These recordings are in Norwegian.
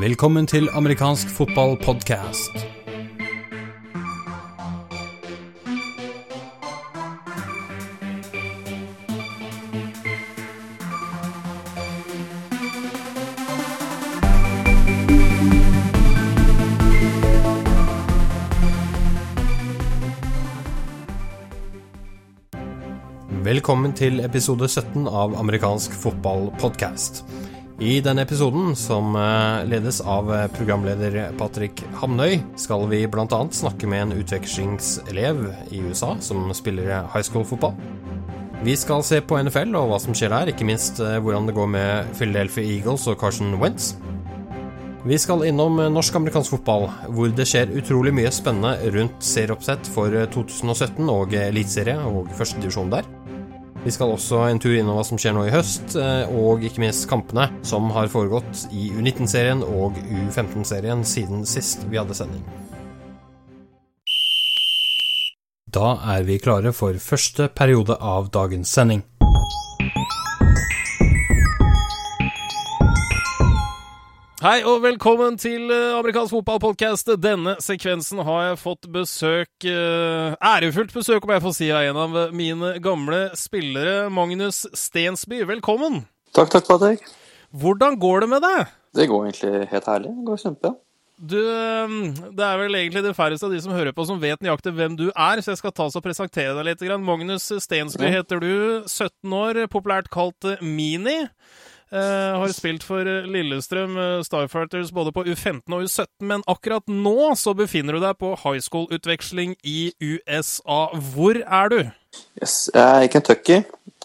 Velkommen til amerikansk fotballpodkast. Velkommen til episode 17 av amerikansk fotballpodkast. I denne episoden, som eh, ledes av eh, programleder Patrick Hamnøy, skal vi bl.a. snakke med en utvekslingselev i USA som spiller high school-fotball. Vi skal se på NFL og hva som skjer der, ikke minst eh, hvordan det går med Philadelphia Eagles og Carson Wentz. Vi skal innom norsk-amerikansk fotball, hvor det skjer utrolig mye spennende rundt serieoppsett for 2017 og eliteserie og førstedivisjon der. Vi skal også en tur innom hva som skjer nå i høst, eh, og ikke minst kampene som har foregått i U19-serien og U15-serien siden sist vi hadde sending. Da er vi klare for første periode av dagens sending. Hei og velkommen til eh, amerikansk fotballpodkast. Denne sekvensen har jeg fått besøk uh, Ærefullt besøk, om jeg får si, av en av mine gamle spillere, Magnus Stensby. Velkommen! Takk, takk, Patrick. Hvordan går det med deg? Det går egentlig helt herlig. Det går kjempe. Du, eh, Det er vel egentlig det færreste av de som hører på, som vet nøyaktig hvem du er, så jeg skal ta oss og presentere deg litt. Magnus Stensby heter du, 17 år, populært kalt Mini. Uh, har spilt for Lillestrøm uh, Starfighters både på U15 og U17, men akkurat nå så befinner du deg på high school-utveksling i USA. Hvor er du? Yes, Jeg er i Kentucky,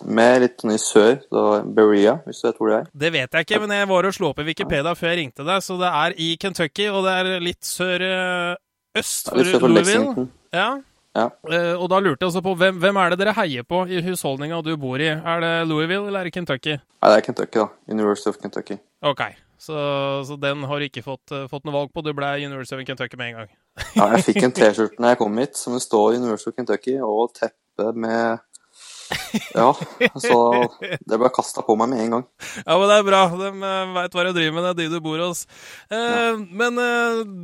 med litt sånn i sør. Da Berea, hvis du vet hvor det er. Det vet jeg ikke, men jeg var og slo opp i Wikipedia før jeg ringte deg, så det er i Kentucky, og det er litt sør øst for, ja, for Louisville. Ja. Ja. Uh, og da lurte jeg også på hvem, hvem, er det dere heier på i husholdninga du bor i? Er det Louisville eller er det Kentucky? Nei, det er Kentucky, da. University of Kentucky. Ok, så, så den har du ikke fått, uh, fått noe valg på? Du ble University of Kentucky med en gang? ja, jeg fikk en T-skjorte når jeg kom hit som det står University of Kentucky, og teppe med ja, så det ble kasta på meg med en gang. Ja, men det er bra. De uh, veit hva de driver med, det er de du bor hos. Eh, ja. Men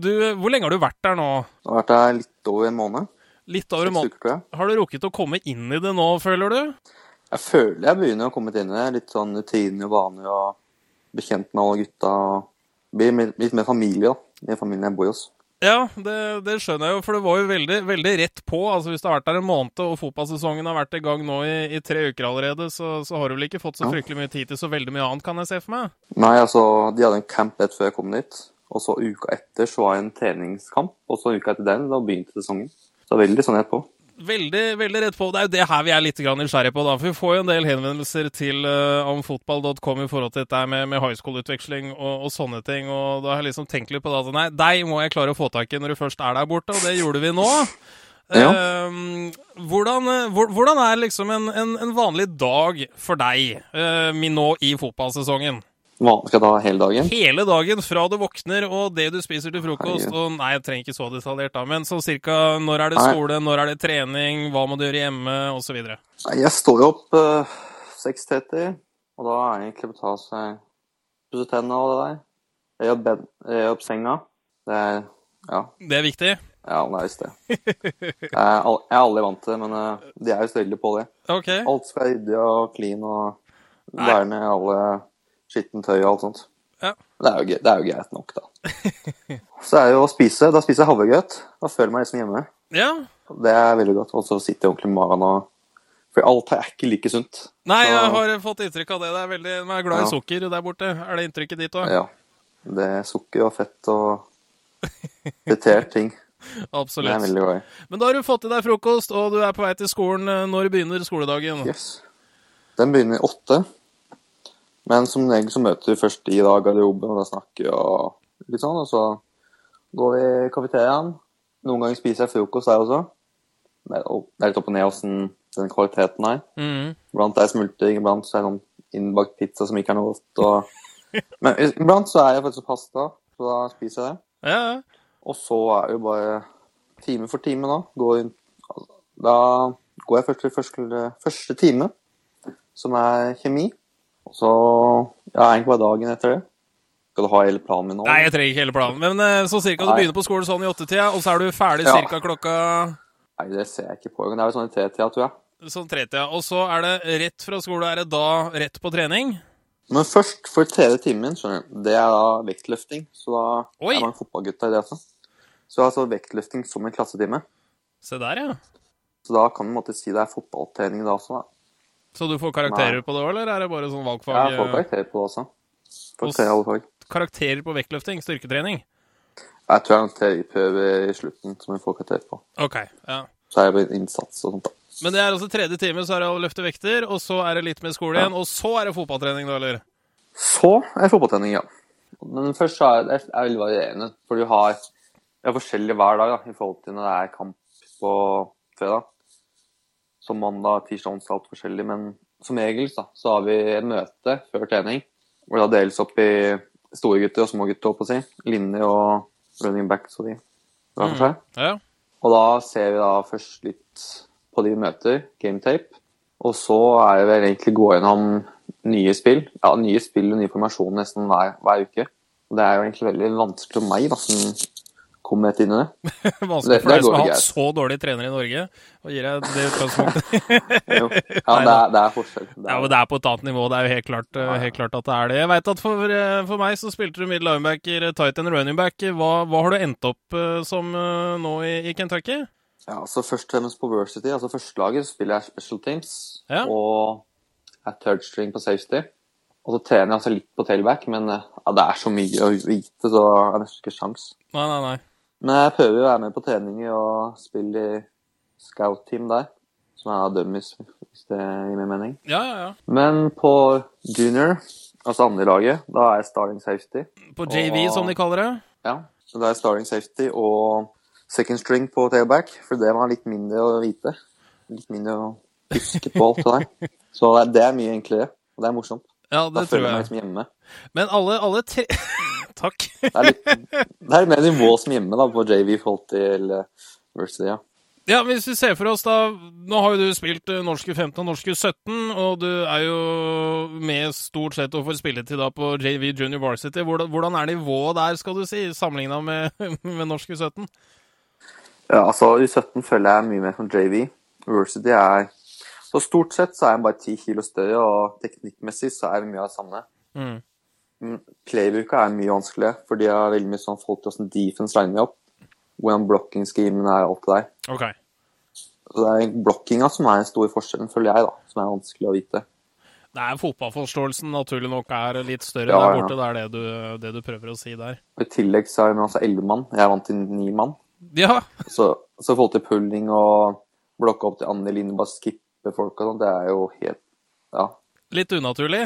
du, hvor lenge har du vært der nå? Jeg har vært der litt over en måned. Litt over en måned. Har du rukket å komme inn i det nå, føler du? Jeg føler jeg begynner å komme inn i det. Litt sånn rutiner og vaner og bekjent med alle gutta. Blir litt mer familie, da. I familien jeg bor hos. Ja, det, det, skjønner jeg jo, for det var jo veldig, veldig, rett på. altså Hvis det har vært der en måned, og fotballsesongen har vært i gang nå i, i tre uker allerede, så, så, har du vel ikke fått så fryktelig mye tid til så veldig mye annet, kan jeg se for meg? Nei, altså, de hadde en camp rett før jeg kom dit. Og så uka etter så var det en treningskamp, og så uka etter den, da begynte sesongen. Så veldig sånn rett på. Veldig veldig rett på. Det er jo det her vi er litt nysgjerrige på. da, for Vi får jo en del henvendelser til uh, om fotball.com i forhold til dette med, med high school-utveksling og, og, sånne ting. og Da har jeg liksom tenkt litt på det at nei, deg må jeg klare å få tak i når du først er der borte, og det gjorde vi nå. Ja. Uh, hvordan, hvordan, er liksom en, en, en, vanlig dag for deg uh, nå i fotballsesongen? Hva, skal jeg ta hele dagen? Hele dagen, fra du våkner og det du spiser til frokost. Og nei, jeg trenger ikke så detaljert, da, men så cirka når er det skole, nei. når er det trening, hva må du gjøre hjemme, osv.? Jeg står jo opp uh, eh, 6.30, og da er det egentlig å ta seg pusse tennene og det der. Jeg gjør, bed, jeg gjør opp senga. Det er ja. Det er viktig? Ja, det er visst det. Jeg er, jeg er aldri vant til det, men uh, de er jo så veldig på det. Okay. Alt skal være ryddig og clean og være med alle skittent tøy og alt sånt. Ja. Det, er jo, det er jo greit nok, da. Så er det jo å spise. Da spiser jeg havregrøt. Da føler jeg meg liksom hjemme. Ja. Det er veldig godt. Og så sitter jeg ordentlig med magen og For alt er ikke like sunt. Nei, jeg har fått inntrykk av det. det er veldig... Man er glad i sukker der borte. Er det inntrykket ditt òg? Ja. Det er sukker og fett og fritert ting. Absolutt. Det er. Men da har du fått i deg frokost, og du er på vei til skolen. Når begynner skoledagen? Yes. Den begynner åtte. Men som regel så møter vi først i da garderoben, og da snakker vi og litt sånn. Og så går vi i kafeteriaen. Noen ganger spiser jeg frokost der også. Det er litt opp og ned åssen den kvaliteten er. Mm. Iblant er det smultring, iblant så er det noen innbakt pizza som ikke er noe godt. Og... Men iblant så er jeg faktisk pasta, så da spiser jeg det. Ja. Og så er det jo bare time for time, da. Går, da går jeg først til første, første time, som er kjemi. Så ja, egentlig bare dagen etter det. Skal du ha hele planen min nå? Nei, jeg trenger ikke hele planen. Men eh, så cirka du begynner på skolen sånn i åttetida, og så er du ferdig Ja. cirka klokka Nei, det ser jeg ikke på. Det er vel sånn i tretida, tror jeg. sånn tretida. Og så er det rett fra skole, er det da rett på trening? Men først, for tredje timen min, skjønner du, det er da vektløfting. Så da Oi. er man fotballgutt i det også. Så altså vektløfting som en klassetime. Se der, ja. Så da kan du på en måte si det er fotballtrening da også, da. Så du får karakterer på det òg, eller er det bare sånn valgfag? Jeg får karakterer på det også. Og tre alle fag. Karakterer på vektløfting? Styrketrening? Jeg tror jeg har en teoriprøve i slutten som jeg får karakter på. OK. ja. Så er det bare innsats og sånt, da. Men det er altså tredje time, så er det å løfte vekter, og så er det litt med skole igjen, og så er det fotballtrening, da, eller? Så er fotballtrening, ja. Men først så er det er veldig varierende, for du har, du har forskjellig hver dag da, i forhold til når det er kamp på fredag. Så mandag, tirsdag, onsdag alt forskjellig, men som regel da, så har vi et møte før trening, hvor det deles opp i store gutter og små gutter, holdt på å si. Linje og running backs og de. hver for seg. Ja. Og da ser vi da først litt på de vi møter, gametape. Og så er det vel egentlig gå gjennom nye spill. Ja, nye spill og ny formasjon nesten hver, hver uke. Og det er jo egentlig veldig vanskelig for meg, da, som kommer rett inn i det. Vanskelig for deg som har hatt så dårlig trener i Norge, og gir deg det utgangspunktet. Ja, det er, det er forskjell. Det Ja, er, men det er på et annet nivå. Det er jo helt klart, helt klart at det er det. Jeg veit at for, eh, for meg så spilte du middle linebacker, eh, tight end running back. Hva, hva har du endt opp eh, som nå i, i Kentucky? ja, altså først og fremst på Versity, altså førstelaget, spiller jeg special teams. Ja. Og er third string på safety. Og så trener jeg altså litt på tailback, men ja, det er så mye å vite, så jeg har nesten ikke sjans. Nei, nei, nei. Men jeg prøver jo å være med på treninger og spille i scout-team der. Som er dummies, hvis det gir meg mening. Ja, ja, ja. Men på junior, altså andre laget, da er jeg starting safety. På JV, Og- som de kaller det. Ja, så da er jeg starting safety og second string på tailback, for det var litt mindre å vite. Litt mindre å huske på alt det der. Så det er, mye enklere, og det er morsomt. Ja, Da det tror føler jeg meg liksom hjemme. Men alle, alle tre Takk. Det er litt, det er mer nivå som hjemme da, på JV forhold til uh, Versity, ja. Ja, Hvis vi ser for oss da Nå har jo du spilt norske U15 og norsk U17, og du er jo med stort sett og får spilletid da på JV Junior Varsity. Hvordan, hvordan er nivået der, skal du si, sammenligna med, med norsk U17? Ja, altså i 17 følger jeg mye mer som JV. Versity er Så stort sett så er jeg bare ti kilo større, og teknikkmessig så er det mye av det samme. Mm. Mm, Playbooka er mye vanskelig, for de har veldig mye sånn folk til åssen defense liner opp. Hvordan blocking-schemen er, alt det der. Ok. Så det er blockinga som er den store forskjellen, føler jeg, da. Som er vanskelig å vite. Det er fotballforståelsen naturlig nok er litt større Ja, der ja. borte. Det er det du, det du prøver å si der. I tillegg så er det altså elleve mann. Jeg er vant til ni mann. Ja, Så, så i forhold til pulling og blokke opp til andre linjer, bare skippe folk og sånn, det er jo helt Ja. litt unaturlig.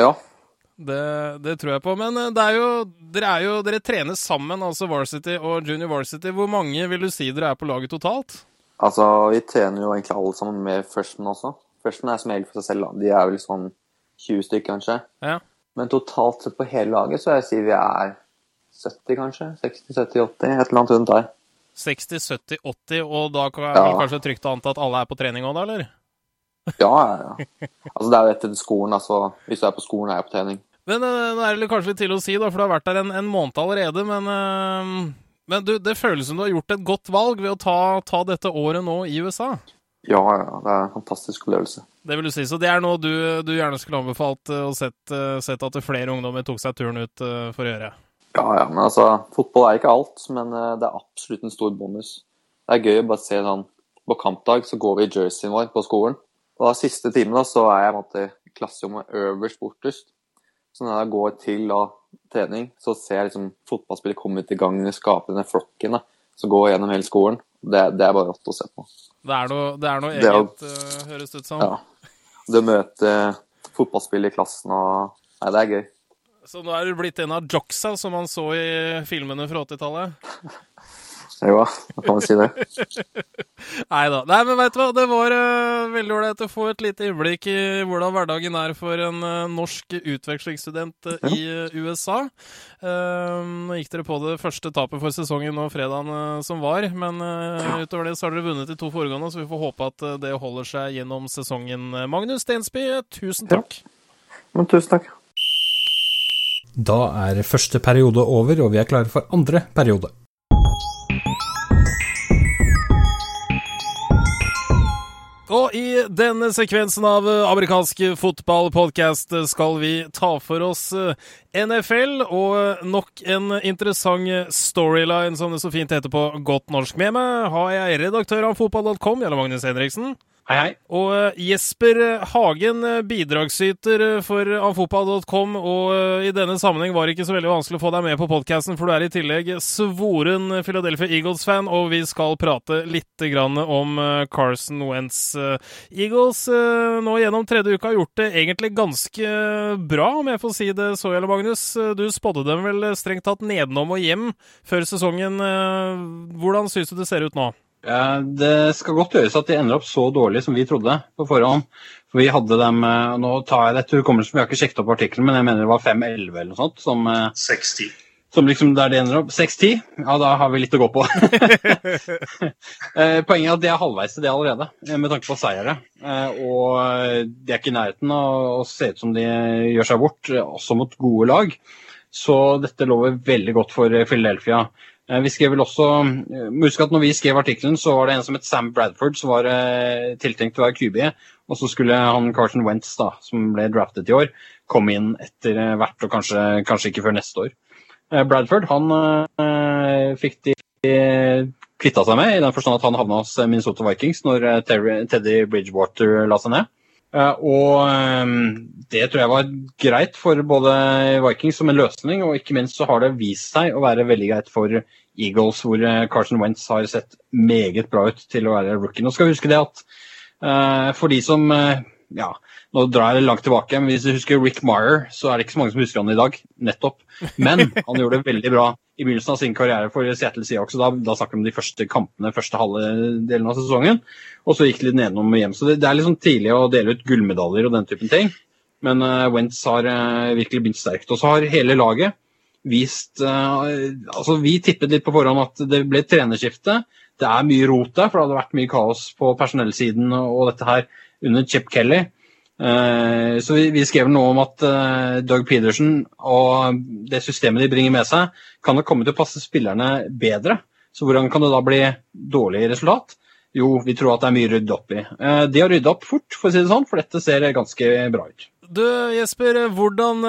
Ja. Det, det tror jeg på. Men eh, det er jo, dere er jo Dere trener sammen, altså Varsity og Junior Varsity. Hvor mange vil du si dere er på laget totalt? Altså, vi trener jo egentlig alle sammen med freshmen også. Freshmen er som regel for seg selv, da. De er vel sånn 20 stykker, kanskje. Ja. Men totalt sett på hele laget så jeg sier vi er 70, kanskje. 60, 70, 80. Et eller annet rundt der. 60, 70, 80, og da kan jeg Ja. kanskje trygt å anta at alle er på trening òg, da, eller? Ja, ja, ja. Altså, det er jo etter skolen, altså. Hvis du er på skolen, er jeg på trening. Men eh, nå er det kanskje litt til å si, da, for du har vært der en, en måned allerede. Men, eh, men du, det føles som du har gjort et godt valg ved å ta, ta dette året nå i USA. Ja, ja. Det er en fantastisk opplevelse. Det vil du si. Så det er noe du, du gjerne skulle anbefalt eh, og sett, sett at flere ungdommer tok seg turen ut for å gjøre? Ja, ja, men altså, fotball er ikke alt, men det er absolutt en stor bonus. Det er gøy å bare se sånn På kampdag så går vi i jerseyen vår på skolen. Og da siste timen da, så er jeg på en måte i klasserommet øverst bortest. Så når jeg går til da, trening, så ser jeg liksom fotballspillet komme ut i gang, skape denne flokken da, går gjennom hele skolen. Det, det er bare rått å se på. Det er noe, det er noe Det er uh, eget, høres det ut som. Ja. Det å møte fotballspill i klassen og Nei, det er gøy. Så nå er du blitt en av jocksa som man så i filmene fra 80-tallet? Jo, da kan man si det. Nei da. Nei, men veit du hva, det var uh, veldig ålreit å få et lite innblikk i hvordan hverdagen er for en uh, norsk utvekslingsstudent eh, i eh, USA. Nå gikk dere på det første tapet for sesongen nå fredagen som var, men utover det så har dere vunnet de to foregående, så vi får håpe at det holder seg gjennom sesongen. Magnus Stensby, tusen takk. Men tusen takk. Da er første periode over, og vi er klare for andre periode. Og i denne sekvensen av amerikansk fotballpodkast skal vi ta for oss NFL og nok en interessant storyline, som det så fint heter på godt norsk. Med meg har jeg redaktør av fotball.com, Jarle Magnus Henriksen. Hei, hei. Og eh, Jesper Hagen, eh, bidragsyter eh, for avfotball.com, og i denne sammenheng var det ikke så veldig vanskelig å få deg med på podkasten, for du er i tillegg svoren Philadelphia Eagles-fan, og vi skal prate litt om Carson Wentz. Eagles nå gjennom tredje uka har gjort det egentlig ganske bra, om jeg får si det så, Jelle Magnus. Du spådde dem vel strengt tatt nedenom og hjem før sesongen. Hvordan syns du det ser ut nå? Det skal godt gjøres at de ender opp så dårlig som vi trodde på forhånd. For vi hadde dem eh, Nå tar jeg det til hukommelsen, vi har ikke sjekket opp artikkelen, men jeg mener det var 5-11 eller noe sånt. Som, 6-10. Eh, som liksom der det ender opp. 6-10? Ja, da har vi litt å gå på. Eh, poenget er at de er halvveis til det allerede, med tanke på seire. Og de er ikke i nærheten å se ut som de gjør seg bort, også mot gode lag. Så dette lover veldig godt for Philadelphia. Eh, vi skrev vel også, eh, Husk at når vi skrev artikkelen, så var det en som het Sam Bradford, som var eh, tiltenkt å være QB. Og så skulle han Carson Wentz, da, som ble draftet i år, komme inn etter hvert, og kanskje, kanskje ikke før neste år. Bradford han fikk de kvitta seg med, i den forstand at han havna hos Minnesota Vikings når Teddy Bridgewater la seg ned. Og det tror jeg var greit for både Vikings som en løsning, og ikke minst så har det vist seg å være veldig greit for Eagles, hvor eh, Carson Wentz har sett meget bra ut til å være rookie. Nå skal vi huske det at for de som ja, nå drar jeg langt tilbake, men hvis du husker Rick Meyer, så er det ikke så mange som husker han i dag. Nettopp. Men han gjorde det veldig bra i begynnelsen av sin karriere for Seattle Seahawks. Da, da snakker vi om de første kampene, første halve delen av sesongen. Og så gikk det litt nedenom og hjem. Så det, det er sånn tidlig å dele ut gullmedaljer og den typen ting. Men uh, Wentz har uh, virkelig begynt sterkt. Og så har hele laget vist uh, Altså, vi tippet litt på forhånd at det ble trenerskifte. Det er mye rot der, for det hadde vært mye kaos på personellsiden og dette her under Chip Kelly. Uh, så vi, skrev noe om at uh, Doug Pedersen og det systemet de bringer med seg, kan nok komme til å passe spillerne bedre. Så hvordan kan det da bli dårlig resultat? Jo, vi tror at det er mye rydde opp i. Uh, de har rydda opp fort, for å si det sånn, for dette ser ganske bra ut. Du Jesper, hvordan,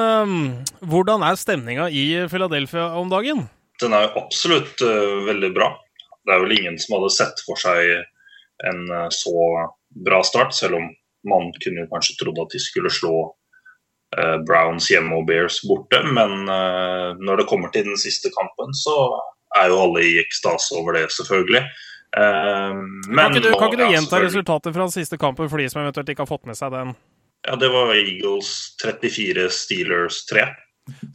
hvordan er stemninga i Philadelphia om dagen? Den er absolutt veldig bra. Det er vel ingen som hadde sett for seg en så bra start, selv om man kunne kanskje trodd at de skulle slå eh, Browns hjemme og Bears borte, men eh, når det kommer til den siste kampen, så er jo alle i ekstase over det, selvfølgelig. Uh, kan ikke du, kan ikke du gjenta resultatet fra den siste kampen for de som eventuelt ikke har fått med seg den? Ja, det var Eagles 34, Steelers 3.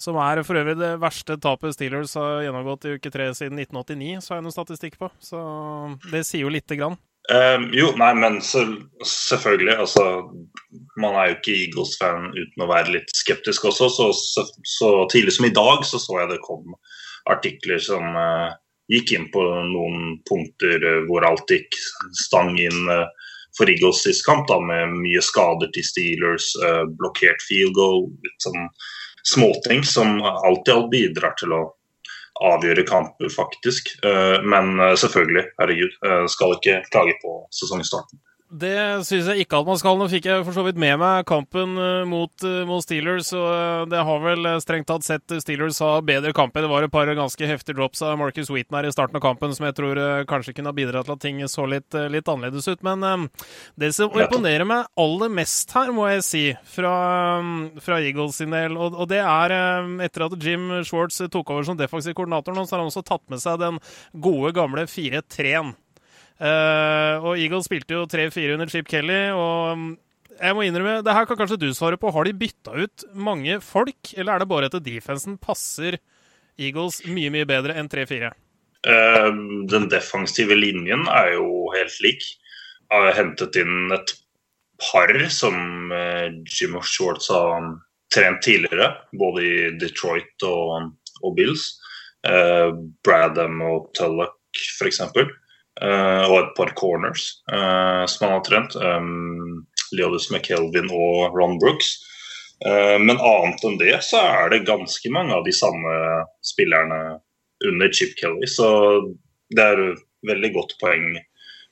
Som er for øvrig det verste tapet Steelers har gjennomgått i uke tre siden 1989, så har jeg noe statistikk på. Så det sier jo lite grann. Um, jo, nei, men så, selvfølgelig. Altså, man er jo ikke Eagles-fan uten å være litt skeptisk også. Så, så, så, tidlig som i dag så så jeg det kom artikler som uh, gikk inn på noen punkter uh, hvor alt gikk stang inn uh, for Eagles sist kamp, da, med mye skader til Steelers, blokkert field goal, litt sånn småting som alltid alt bidrar til å avgjøre kamper, faktisk. Eh, men eh, selvfølgelig, herregud, eh, skal ikke klage på sesongstarten. Det syns jeg ikke at man skal. Nå fikk jeg for så vidt med meg kampen eh, mot, eh, mot, Steelers, og eh, det har vel strengt tatt sett Steelers ha bedre kamp. Det var et par ganske heftige drops av Marcus Wheaton her i starten av kampen som jeg tror kanskje kunne ha bidratt til at ting så litt, litt annerledes ut. Men det som imponerer meg aller mest her, må jeg si, fra, fra Eagles sin del, og, og, det er etter at Jim Schwartz tok over som defensiv koordinator nå, så har han også tatt med seg den gode, gamle 4-3-en. Uh, og Eagles spilte jo 3-4 under Chip Kelly, og mm, jeg må innrømme, det her kan kanskje du svare på. Har de bytta ut mange folk, eller er det bare at defensen passer Eagles mye, mye bedre enn 3-4? Uh, eh, den defensive linjen er jo helt lik. Har hentet inn et par som uh, Jim Schwartz har trent tidligere, både i Detroit og, og Bills. Uh, Bradham og Tullock, f.eks. Uh, og et par corners uh, som han har trent. Um, Leodus McKelvin og Ron Brooks. Men annet enn det så er det ganske mange av de samme spillerne under Chip Kelly. Så det er veldig godt poeng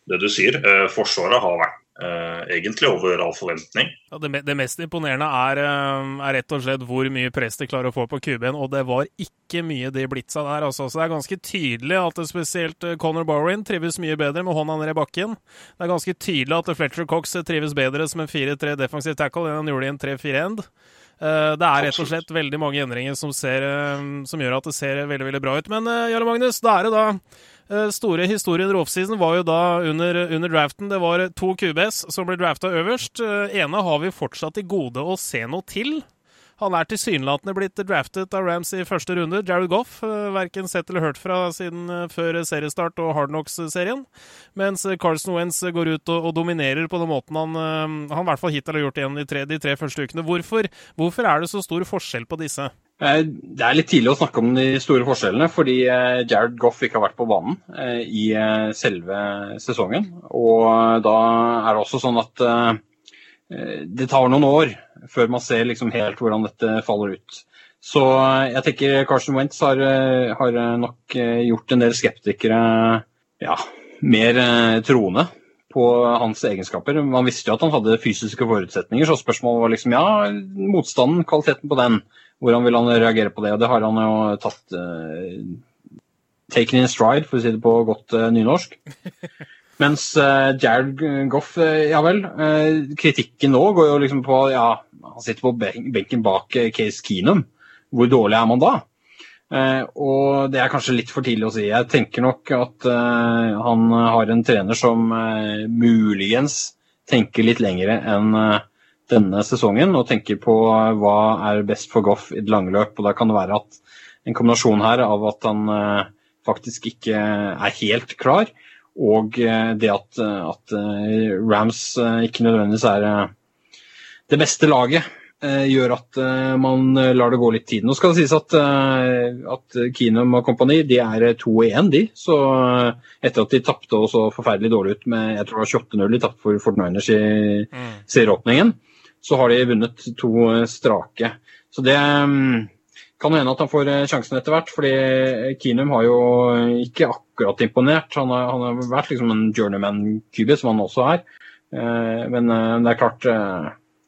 det du sier. Forsvaret har vært Uh, egentlig over all forventning. Ja, det, det, mest imponerende er, uh, er, rett og slett hvor mye press de klarer å få på QB-en, og det var ikke mye de blitsa der. Altså. Så det er ganske tydelig at det spesielt uh, Conor Bowen trives mye bedre med hånda ned i bakken. Det er ganske tydelig at Fletcher Cox trives bedre som en 4-3 defensive tackle enn han gjorde i en 3-4-end. Det er rett og slett veldig mange endringer som, ser, som, gjør at det ser veldig veldig bra ut. Men Jarle Magnus, da er det da Eh, store historien offseason var jo da under, under, draften. Det var to QBs som ble drafta øverst. Eh, ene har vi fortsatt i gode å se noe til. Han er tilsynelatende blitt draftet av Rams i første runde. Jared Goff, eh, verken sett eller hørt fra siden før seriestart og Hardnocks-serien. Mens Carlson Wentz går ut og, dominerer på den måten han, han i hvert fall hittil har gjort igjen de tre, de tre første ukene. Hvorfor, hvorfor er det så stor forskjell på disse? Eh, det er litt tidlig å snakke om de store forskjellene, fordi eh, Jared Goff ikke har vært på banen eh, i selve sesongen. Og da er det også sånn at det tar noen år før man ser liksom helt hvordan dette faller ut. Så jeg tenker Carson Wentz har, har nok gjort en del skeptikere ja, mer troende på hans egenskaper. Man visste jo at han hadde fysiske forutsetninger, så spørsmålet var liksom ja, motstanden, kvaliteten på den. Hvordan vil han reagere på det? Og det har han jo tatt uh, taken in stride, for å si det på godt uh, nynorsk. Mens uh, Jared Goff, ja vel. kritikken nå går jo liksom på ja, Han sitter på benken bak Case Keenum. Hvor dårlig er man da? Og det er kanskje litt for tidlig å si. Jeg tenker nok at han har en trener som muligens tenker litt lengre enn denne sesongen og tenker på hva er best for Goff i det lange løp. og Da kan det være at en kombinasjon her av at han faktisk ikke er helt klar, og det at, at Rams ikke nødvendigvis er det beste laget, gjør at man lar det gå litt tid. Nå skal det sies at, at Keenum og kompani de er 2-1, de. Så etter at de tapte så forferdelig dårlig ut med jeg tror det var 28-0 de tapte for Fort Niners i mm. serieåpningen, så har de vunnet to eh, strake. Så det mm, kan hende at han får eh, sjansen etter hvert, fordi Keenum har jo ikke akkurat imponert. Han har, han har vært liksom en journeyman-QB, som han også er. Eh, men det er klart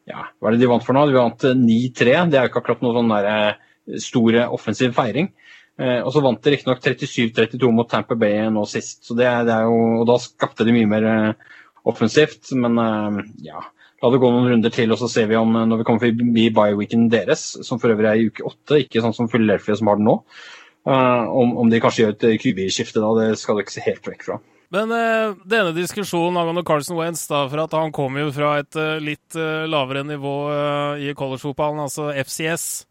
ja, Hva er det de vant for nå? De vant 9-3. Det er jo ikke akkurat noe sånn der store offensiv feiring. Og så vant de riktignok 37-32 mot Tamper Bay nå sist, så det, det, jo, og da skapte de mye mer offensivt. Men ja, La det gå noen runder til, og så ser vi om når vi kommer forbi bye-weeken deres, som for øvrig er i uke åtte, ikke sånn som Philadelphia som har den nå, om, om, de kanskje gjør et QB-skifte da. Det skal du ikke se helt vekk fra. Men uh, denne diskusjonen angående Carson Wentz, da, for at han kom jo fra et uh, litt lavere nivå i collegefotballen, altså FCS.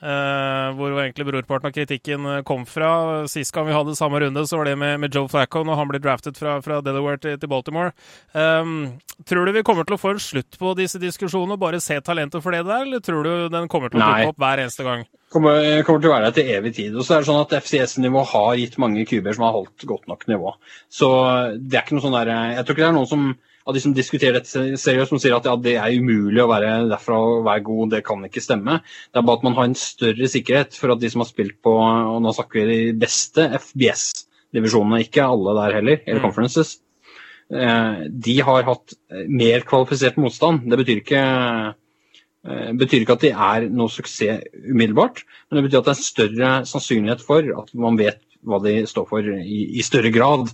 Uh, hvor egentlig brorparten av kritikken eh, kom fra. Sist gang vi hadde samme runde, så var det med, med Joe Flacco når han ble draftet fra, fra Delaware til, til Baltimore. Um, tror du vi kommer til å få en slutt på disse diskusjonene og bare se talentet for det der, eller tror du den kommer til å dukke opp hver eneste gang? Kommer, kommer til å være der til evig tid. Og så er det sånn at FCS-nivå har gitt mange kuber som har holdt godt nok nivå. Så det er ikke noe sånn der Jeg tror ikke det er noen som av de som diskuterer dette seriøst, som sier at ja, det er umulig å være derfra og være god, det kan ikke stemme. Det er bare at man har en større sikkerhet for at de som har spilt på og nå snakker vi de beste FBS-divisjonene, ikke alle der heller, eller mm. conferences, eh, de har hatt mer kvalifisert motstand. Det betyr ikke eh, betyr ikke at de er noe suksess umiddelbart, men det betyr at det er større sannsynlighet for at man vet hva de står for i, i større grad.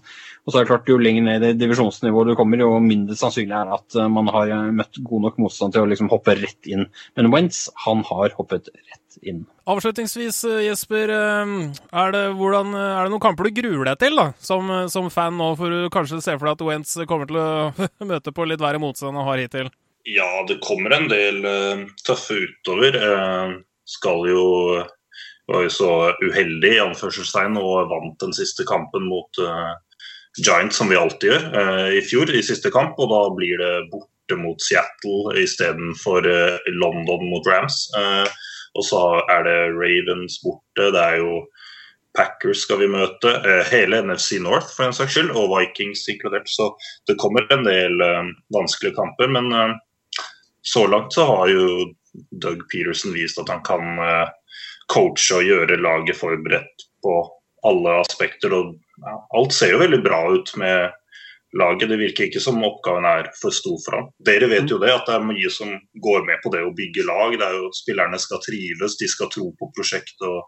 Og så er det klart, Jo lenger ned i divisjonsnivået du kommer, jo mindre sannsynlig er det at eh, man har eh, møtt god nok motstand til å liksom hoppe rett inn. Men Wentz han har hoppet rett inn. Avslutningsvis, eh, Jesper. Er det, hvordan, er det noen kamper du gruer deg til da, som, som fan nå? For du kanskje ser for deg at Wentz kommer til å møte på litt verre motstand enn han har hittil? Ja, det kommer en del uh, tøffe utover. Uh, skal jo var jo så uheldig i anførselstegn og vant den siste kampen mot uh, Giants, som vi alltid gjør, uh, i fjor i siste kamp. Og da blir det borte mot Seattle istedenfor uh, London mot Rams. Uh, og så er det Ravens borte. Det er jo Packers skal vi møte. hele NFC North for en saks skyld, og Vikings inkludert. Så det kommer en del vanskelige kamper. Men så langt så har jo Doug Peterson vist at han kan coache og gjøre laget forberedt på alle aspekter. og ja, Alt ser jo veldig bra ut med laget. Det virker ikke som oppgaven er for stor for ham. Dere vet jo det, at det er mye som går med på det å bygge lag. Det er jo Spillerne skal trives, de skal tro på prosjektet. og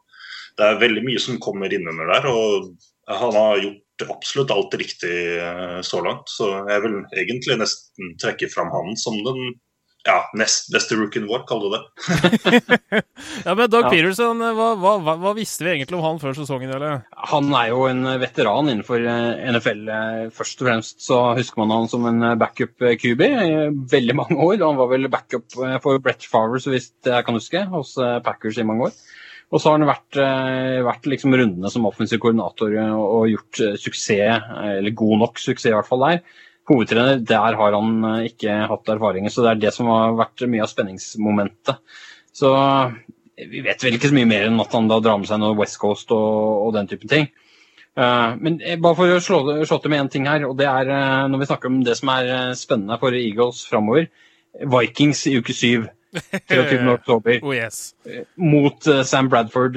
Det er veldig mye som kommer innunder der. og Han har gjort absolutt alt riktig eh, så langt. Så jeg vil egentlig nesten trekke fram han som den ja, nest beste rookien vår, kaller du det. ja, men Doug ja. Peterson, hva, hva, hva, visste vi egentlig om han før sesongen? Eller? Han er jo en veteran innenfor eh, NFL. Eh, først og fremst så husker man han som en eh, backup-QB i veldig mange år. Han var vel backup for Brett Farver, så vidt jeg kan huske, hos Packers i mange år. Og så har han vært, vært liksom rundene som offensiv koordinator og gjort suksess, eller god nok suksess i hvert fall der hovedtrener, der har han eh, ikke hatt erfaringer. Så det er det som har vært mye av spenningsmomentet. Så vi vet vel ikke så mye mer enn at han da drar med seg noe West Coast og, og den type ting. Uh, men bare for å slå, slå til med én ting her, og det er uh, når vi snakker om det som er spennende for Eagles framover. Vikings i uke syv. 23. oktober. oh yes. Mot Sam Bradford.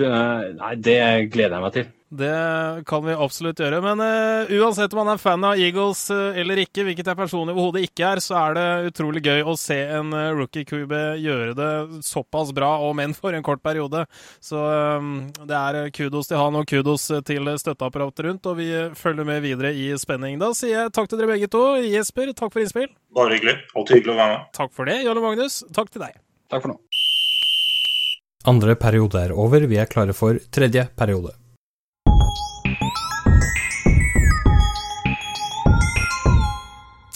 nei, det gleder jeg meg til. Det kan vi absolutt gjøre. Men uh, uansett om man er fan av Eagles uh, eller ikke, hvilket jeg personlig overhodet ikke er, så er det utrolig gøy å se en uh, rookie Cube gjøre det såpass bra, og menn for en kort periode. Så um, det er kudos til han og kudos til støtteapparatet rundt, og vi følger med videre i spenning. Da sier jeg takk til dere begge to. Jesper, takk for innspill. Bare hyggelig. Alltid hyggelig å være med. Takk for det. Jarle Magnus, takk til deg. Takk for nå. Andre periode er over. Vi er klare for tredje periode.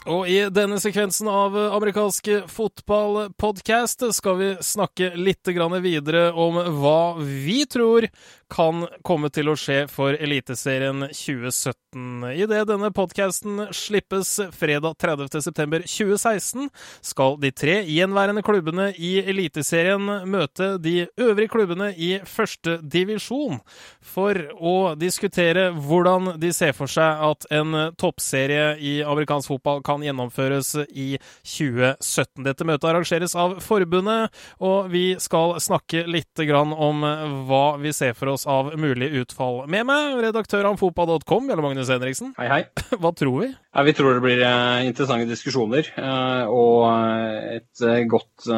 Og i denne sekvensen av amerikansk fotballpodkast skal vi snakke litt videre om hva vi tror kan komme til å skje for Eliteserien 2017. Idet denne podkasten slippes fredag 30.9.2016, skal de tre gjenværende klubbene i Eliteserien møte de øvrige klubbene i første divisjon for å diskutere hvordan de ser for seg at en toppserie i amerikansk fotball kan gjennomføres i 2017. Dette møtet arrangeres av forbundet, og vi skal snakke litt om hva vi ser for oss av mulig utfall. Med meg, redaktør av fotball.com, Bjelle Magnus Henriksen. Hei, hei. Hva tror vi? Ja, vi tror det blir uh, interessante diskusjoner uh, og uh, et godt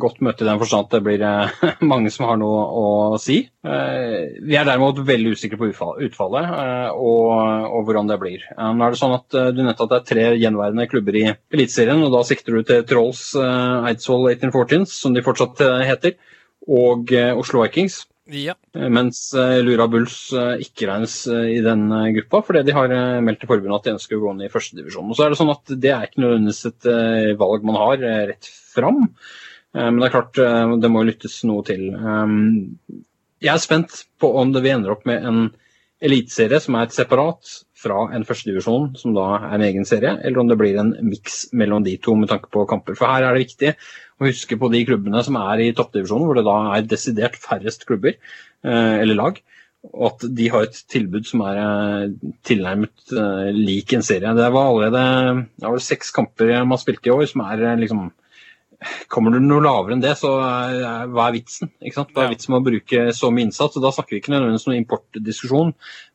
godt møte i den forstand at det blir mange som har noe å si. Vi er derimot veldig usikre på utfallet og, og hvordan det blir. Nå er det sånn at Du nevnte at det er tre gjenværende klubber i Eliteserien, og da sikter du til Trolls Eidsvoll 1814s, som de fortsatt heter, og Oslo Vikings. Ja. Eh, mens eh, Lura Bulls eh, ikke regnes i den gruppa, fordi de har meldt til forbundet at de ønsker å gå ned i førstedivisjon. Så er det sånn at det er ikke nødvendigvis et valg man har rett fram. Men det er klart, det må lyttes noe til. Jeg er spent på om det vi ender opp med en eliteserie som er et separat fra en førstedivisjon, som da er en egen serie, eller om det blir en miks mellom de to med tanke på kamper. For her er det viktig å huske på de klubbene som er i toppdivisjonen, hvor det da er desidert færrest klubber eh, eller lag. Og at de har et tilbud som er eh, tilnærmet eh, lik en serie. Det var allerede det var seks kamper man spilte i år som er liksom Kommer du noe lavere enn det, så er, hva er vitsen? Ikke sant? Hva er vitsen med å bruke så mye innsats? Og da snakker vi ikke nødvendigvis noen importdiskusjon,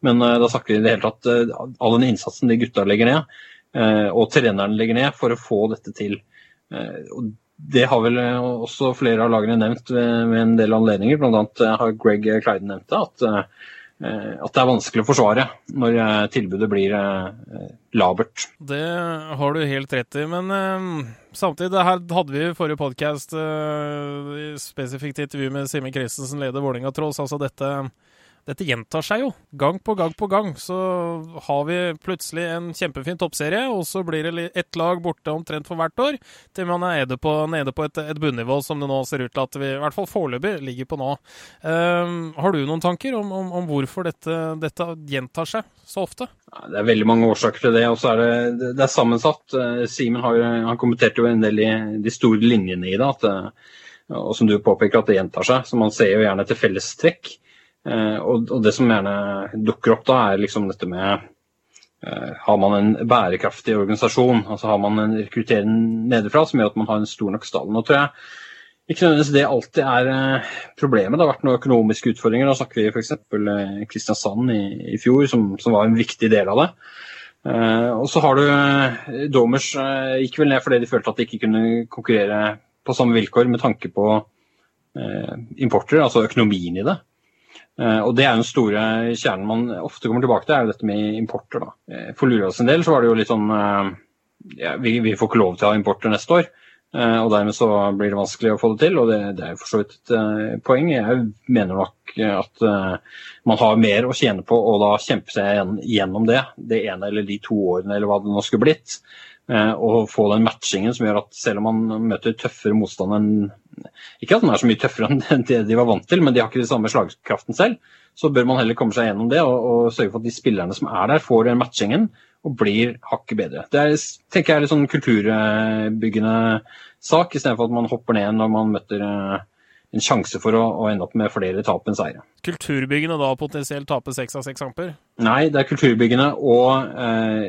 men uh, da snakker vi i det hele tatt uh, all den innsatsen de gutta legger ned, og treneren legger ned for å få dette til. og det har vel også flere av lagene nevnt ved en del anledninger. Annet har Greg Clyden nevnt det. At, at, det er vanskelig å forsvare når tilbudet blir labert. Det har du helt rett i. Men Samtidig, her hadde vi i forrige podkast spesifikt intervju med Simen Christensen, leder Vålerenga Trolls. Altså dette dette gjentar seg jo. Gang på gang på gang så har vi plutselig en kjempefin toppserie, og så blir det ett lag borte omtrent for hvert år, til man er nede på, nede på et, et bunnivå som det nå ser ut til at vi i hvert fall foreløpig ligger på nå. Um, har du noen tanker om, om, om hvorfor dette, dette, gjentar seg så ofte? Det er veldig mange årsaker til det, og så er det, det er sammensatt. Eh, Simen har, har kommentert jo en del i de store linjene i det. At, eh, og som du påpeker, at det gjentar seg. Så man ser jo gjerne etter fellestrekk. Eh, og, og, det som gjerne dukker opp da, er liksom dette med uh, Har man en bærekraftig organisasjon, altså har man en rekruttering nedenfra som gjør at man har en stor nok stall. Nå tror jeg ikke nødvendigvis det alltid er eh, problemet. Det har vært noen økonomiske utfordringer. Da snakker vi f.eks. Eh, Kristiansand i, i fjor, som, som, var en viktig del av det. Eh, og så har du eh, Domers eh, gikk vel ned fordi de følte at de ikke kunne konkurrere på samme vilkår med tanke på eh, importer, altså økonomien i det. Og det er den store kjernen man ofte kommer tilbake til, er jo dette med importer. da. For Lurås en del så var det jo litt sånn ja, vi, vi, får ikke lov til å ha importer neste år. Eh, og dermed så blir det vanskelig å få det til, og det, det er for så vidt et poeng. Jeg mener nok at man har mer å tjene på å da kjempe seg gjennom det, det ene eller de to årene eller hva det nå skulle blitt. Og få den matchingen som gjør at selv om man møter tøffere motstand enn Ikke at den er så mye tøffere enn det de var vant til, men de har ikke den samme slagkraften selv. Så bør man heller komme seg gjennom det og, og sørge for at de spillerne som er der, får den matchingen og blir hakket bedre. Det er, tenker jeg er litt sånn kulturbyggende sak, istedenfor at man hopper ned når man møter eh, en sjanse for å, å ende opp med flere tap enn seire. Kulturbyggende da potensielt tape seks av seks kamper? Nei, det er kulturbyggende og eh,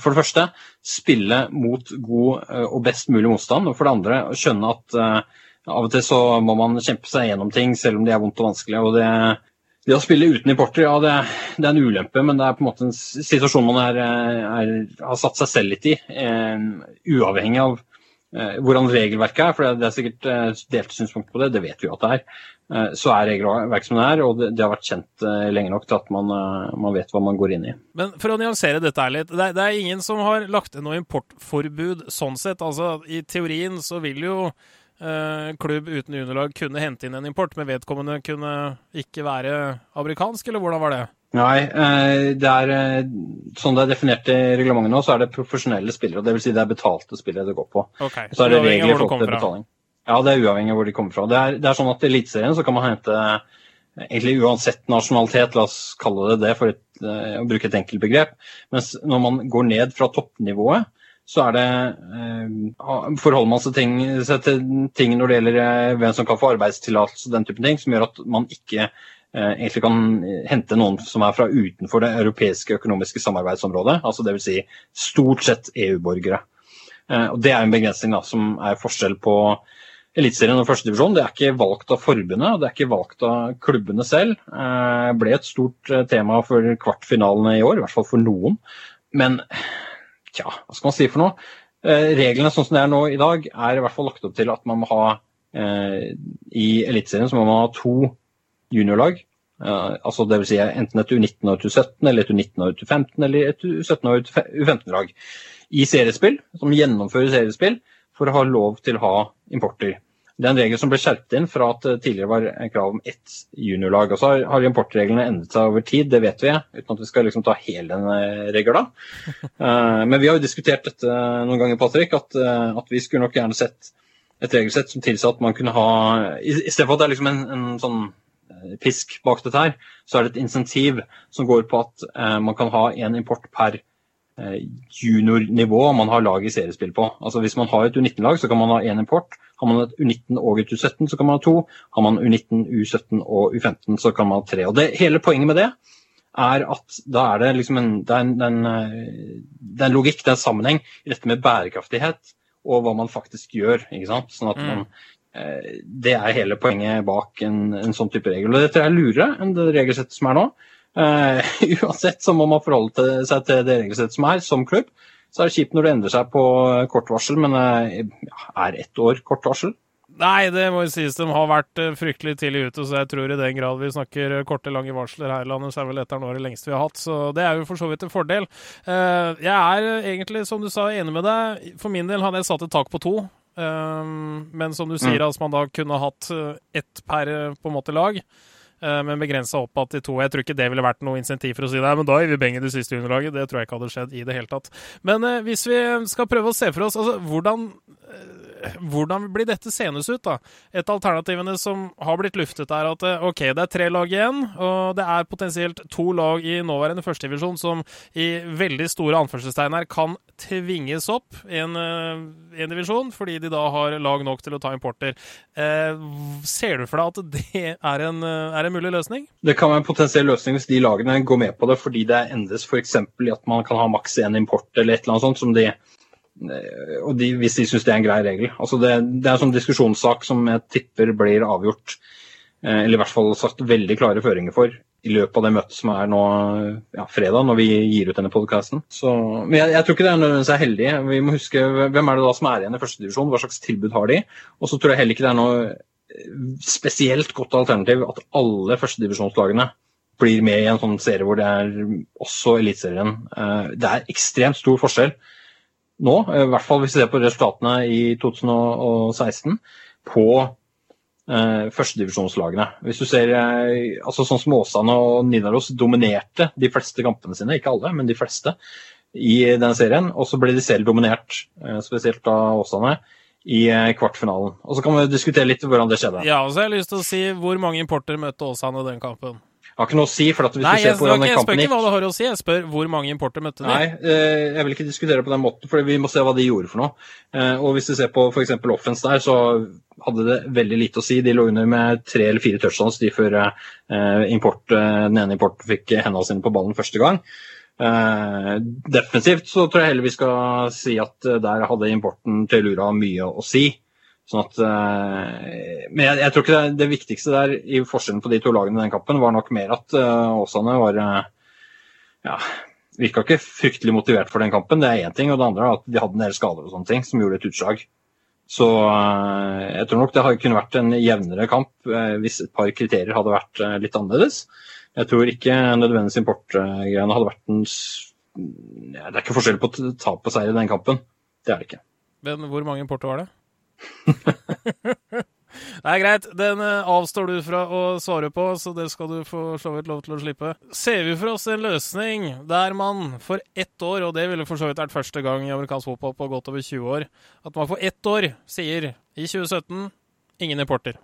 for det første spille mot god eh, og best mulig motstand. Og for det andre skjønne at eh, av og til så må man kjempe seg gjennom ting selv om de er vondt og vanskelig. og det det å spille uten importer, ja det, det, er en ulempe, men det er på en måte en situasjon man er, er, har satt seg selv litt i. Uh, uavhengig av eh, hvordan regelverket er, for det, er sikkert eh, delte synspunkter på det, det vet vi jo at det er. Eh, så er regelverket som det er, og det, har vært kjent eh, lenge nok til at man, eh, man, vet hva man går inn i. Men for å nyansere dette her litt, det, er ingen som har lagt inn noe importforbud sånn sett. Altså, I teorien så vil jo Eh, klubb uten underlag kunne hente inn en import, men vedkommende kunne ikke være amerikansk, eller hvordan var det? Nei, eh, det er eh, sånn det er definert i reglementet nå, så er det profesjonelle spillere. Dvs. Si det er betalte spillere det går på. Okay. Så er det regler i forhold til betaling. Ja, det er uavhengig av hvor de kommer fra. Det er, det er sånn at I Eliteserien så kan man hente egentlig uansett nasjonalitet, la oss kalle det det for et, å bruke et enkelt begrep. Mens når man går ned fra toppnivået, så er det eh, forholder man seg, ting, seg, til ting når det gjelder eh, hvem som kan få arbeidstillatelse, og den typen ting, som gjør at man ikke eh, egentlig kan hente noen som er fra utenfor det europeiske økonomiske samarbeidsområdet. altså Dvs. Si stort sett EU-borgere. Eh, og Det er en begrensning da, som er forskjell på Eliteserien og førstedivisjon. Det er ikke valgt av forbundet, og det er ikke valgt av klubbene selv. Det eh, ble et stort eh, tema for kvartfinalene i år, i hvert fall for noen. Men Tja, hva skal man si for noe? Eh, reglene sånn som det er nå i dag, er i hvert fall lagt opp til at man må ha eh, I Eliteserien så må man ha to juniorlag. Uh, altså vil Si enten et U19 og U17, eller et U19 og U15, eller et U17 og U15-lag. I seriespill, som gjennomfører seriespill, for å ha lov til å ha importer. Det er en regel som ble skjerpet inn fra at det tidligere var en krav om ett juniorlag. Og så har importreglene endret seg over tid, det vet vi, uten at vi skal liksom ta hele den regla. Uh, men vi har jo diskutert dette noen ganger, Patrick, at, uh, at vi skulle nok gjerne sett et regelsett som tilsa at man kunne ha Istedenfor at det er liksom en, en, sånn eh, pisk bak dette her, så er det et insentiv som går på at man kan ha én import per juniornivå man har lag i seriespill på. Altså Hvis man har et U19-lag, så kan man ha én import. Har man et U19 og et U17, så kan man ha to. Har man U19, U17 og U15, så kan man ha tre. Og det, Hele poenget med det er at da er det liksom en, det er en, en, det er en logikk, det er en sammenheng i dette med bærekraftighet og hva man faktisk gjør. ikke sant? Sånn at man, mm. Det er hele poenget bak en, en sånn type regel. Og dette er lurere enn det regelsettet som er nå. Uh, uansett så må man forholde seg til det regelsettet som er, som klubb. Så er det kjipt når det endrer seg på kort varsel, men uh, er ett år kort varsel? Nei, det må jo sies de har vært eh, fryktelig tidlig ute, så jeg tror i den grad vi snakker korte, lange varsler her i landet, så er vel dette nå det lengste vi har hatt. Så det er jo for så vidt en fordel. Eh, jeg er egentlig, som du sa, enig med deg. For min del hadde jeg satt et tak på to. Men som du sier, mm. altså man da kunne hatt ett per på en måte lag. Eh, men begrensa oppad de to. Jeg tror ikke det ville vært noe insentiv for å si det, men da gir vi Beng i det siste underlaget. Det tror jeg ikke hadde skjedd i det hele tatt. Men eh, hvis vi skal prøve å se for oss altså, hvordan eh, hvordan blir dette senes ut, da? Et av alternativene som har blitt luftet, er at eh, OK, det er tre lag igjen, og det er potensielt to lag i nåværende førstedivisjon som i veldig store anførselstegn her kan tvinges opp i en, eh, en, divisjon, fordi de da har lag nok til å ta importer. Eh, ser du for deg at det er en, er en mulig løsning? Det kan være en potensiell løsning hvis de lagene går med på det fordi det endres f.eks. i at man kan ha maks én import eller et eller annet sånt som de og de, hvis de syns det er en grei regel. Altså det, det er en sånn diskusjonssak som jeg tipper blir avgjort, eh, eller i hvert fall sagt veldig klare føringer for, i løpet av det møtet som er nå ja, fredag, når vi gir ut denne podkasten. Men jeg, jeg, tror ikke det er nødvendigvis er heldig. Vi må huske hvem er det da som er igjen i førstedivisjon, hva slags tilbud har de? Og så tror jeg heller ikke det er noe spesielt godt alternativ at alle førstedivisjonslagene blir med i en sånn serie hvor det er også Eliteserien. Eh, det er ekstremt stor forskjell nå, i hvert fall hvis vi ser på resultatene i 2016, på eh, førstedivisjonslagene. Hvis du ser eh, altså sånn som Åsane og Nidaros dominerte de fleste kampene sine, ikke alle, men de fleste, i den serien. Og så ble de selv dominert, eh, spesielt av Åsane, i eh, kvartfinalen. Og så kan vi diskutere litt hvordan det skjedde. Ja, og så har jeg lyst til å si hvor mange importer møtte Åsane den kampen? Har ikke noe å si. for at hvis Nei, du ser på hvordan den kampen gikk... jeg spør ikke hva det har å si, jeg spør hvor mange importer møtte de. Nei, eh, jeg vil ikke diskutere på den måten, for vi må se hva de gjorde for noe. Eh, og Hvis du ser på f.eks. offense der, så hadde det veldig lite å si. De lå under med tre eller fire touchdowns de før eh, import, den ene importen fikk hendene sine på ballen første gang. defensivt så tror jeg heller vi skal si at der hadde importen til Lura mye å si. Sånn at, uh, men jeg, jeg, tror ikke det, det, viktigste der i forskjellen på de to lagene i den kampen var nok mer at uh, Åsane var uh, ja, virka ikke fryktelig motivert for den kampen. Det er én ting. Og det andre er at de hadde en del skader og sånne ting som gjorde et utslag. Så jeg tror nok det kunne vært en jevnere kamp hvis et par kriterier hadde vært litt annerledes. Jeg tror ikke nødvendigvis importgreiene hadde vært en Det er ikke forskjell på tap og seier i den kampen. Det er det ikke. Men hvor mange importer var det? Det er greit. Den eh, avstår du fra å svare på, så det skal du få så vidt lov til å slippe. Ser vi for oss en løsning der man for ett år, og det ville for så vidt vært første gang i amerikansk fotball på godt over 20 år, at man for ett år sier i 2017 ingen importer?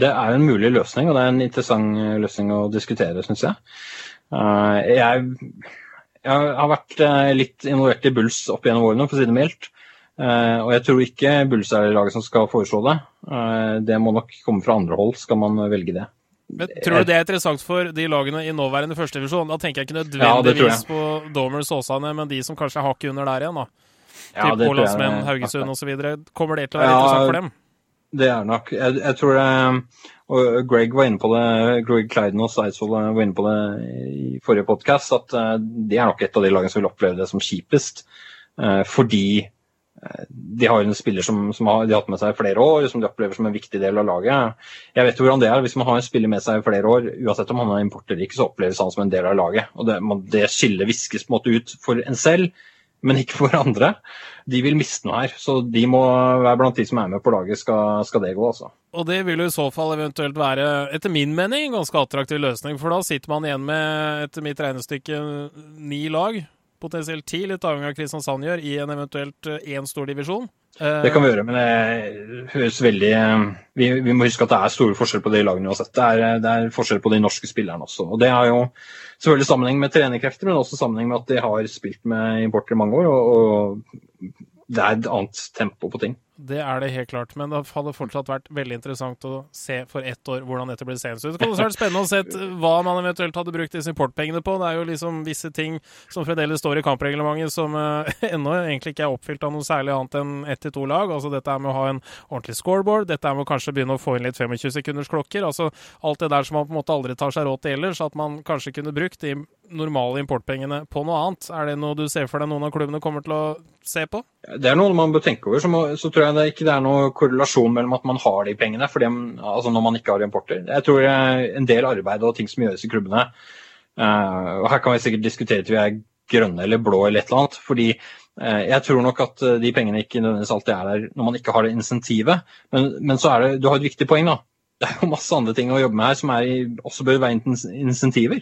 Det er en mulig løsning, og det er en interessant eh, løsning å diskutere, syns jeg. Eh, jeg. jeg har vært litt involvert i Bulls opp gjennom årene, for å si det mildt. Uh, og jeg tror ikke Bulls er laget som skal foreslå det. Uh, det må nok komme fra andre hold, skal man velge det. Men Tror du det er interessant for de lagene i nåværende førstedivisjon? Da tenker jeg ikke nødvendigvis ja, på Domers Åsane, men de som kanskje er hakket under der igjen. da. Ja, Typ Ålandsmenn, Haugesund osv. Kommer det til å være ja, interessant for dem? Det er nok. Jeg, jeg tror det og Greg var inne på det, Greg Clyden og Eidsvoll var inne på det i forrige podkast, at det de er nok et av de lagene som vil oppleve det som kjipest. fordi de har en spiller som, som har, de har hatt med seg i flere år, som de opplever som en viktig del av laget. Jeg vet hvordan det er. Hvis man har en spiller med seg i flere år, uansett om han er import eller ikke, så oppleves han som en del av laget. Og Det, det skillet viskes på en måte ut for en selv, men ikke for andre. De vil miste noe her, så de må være blant de som er med på laget, skal, skal det gå. altså. Og det vil jo i så fall eventuelt være, etter min mening, en ganske attraktiv løsning. For da sitter man igjen med, etter mitt regnestykke, ni lag potensielt ti, litt avhengig av Kristiansand gjør, i en eventuelt én eh, stor divisjon. Det kan vi gjøre, men det høres veldig eh, vi, vi, må huske at det er store forskjeller på de lagene uansett. Det er, det er forskjell på de norske spillerne også. og Det har jo selvfølgelig sammenheng med trenerkrefter, men også sammenheng med at de har spilt med importer i mange år. og, og det er et annet tempo på ting. Det er det helt klart, men det hadde fortsatt vært veldig interessant å se for ett år hvordan dette ble seende ut. Det også vært spennende å se hva man eventuelt hadde brukt disse importpengene på. Det er jo liksom visse ting som fremdeles står i kampreglementet som uh, ennå egentlig ikke er oppfylt av noe særlig annet enn ett til to lag. Altså dette er med å ha en ordentlig scoreboard, dette er med å kanskje begynne å få inn litt 25 sekunders klokker. Altså alt det der som man på en måte aldri tar seg råd til ellers, at man kanskje kunne brukt de normale importpengene på noe annet. Er det noe du ser for deg noen av klubbene kommer til å se på? Det er noe man bør tenke over. Så, må, så tror jeg det ikke det er noe korrelasjon mellom at man har de pengene fordi, altså når man ikke har importer. Jeg tror er en del arbeid og ting som gjøres i klubbene. Uh, og Her kan vi sikkert diskutere til vi er grønne eller blå eller et eller annet. fordi uh, jeg tror nok at eh, de pengene ikke nødvendigvis alltid er der når man ikke har det insentivet. Men, men så er det, du har et viktig poeng. da. Det er jo masse andre ting å jobbe med her som er, også bør være insentiver.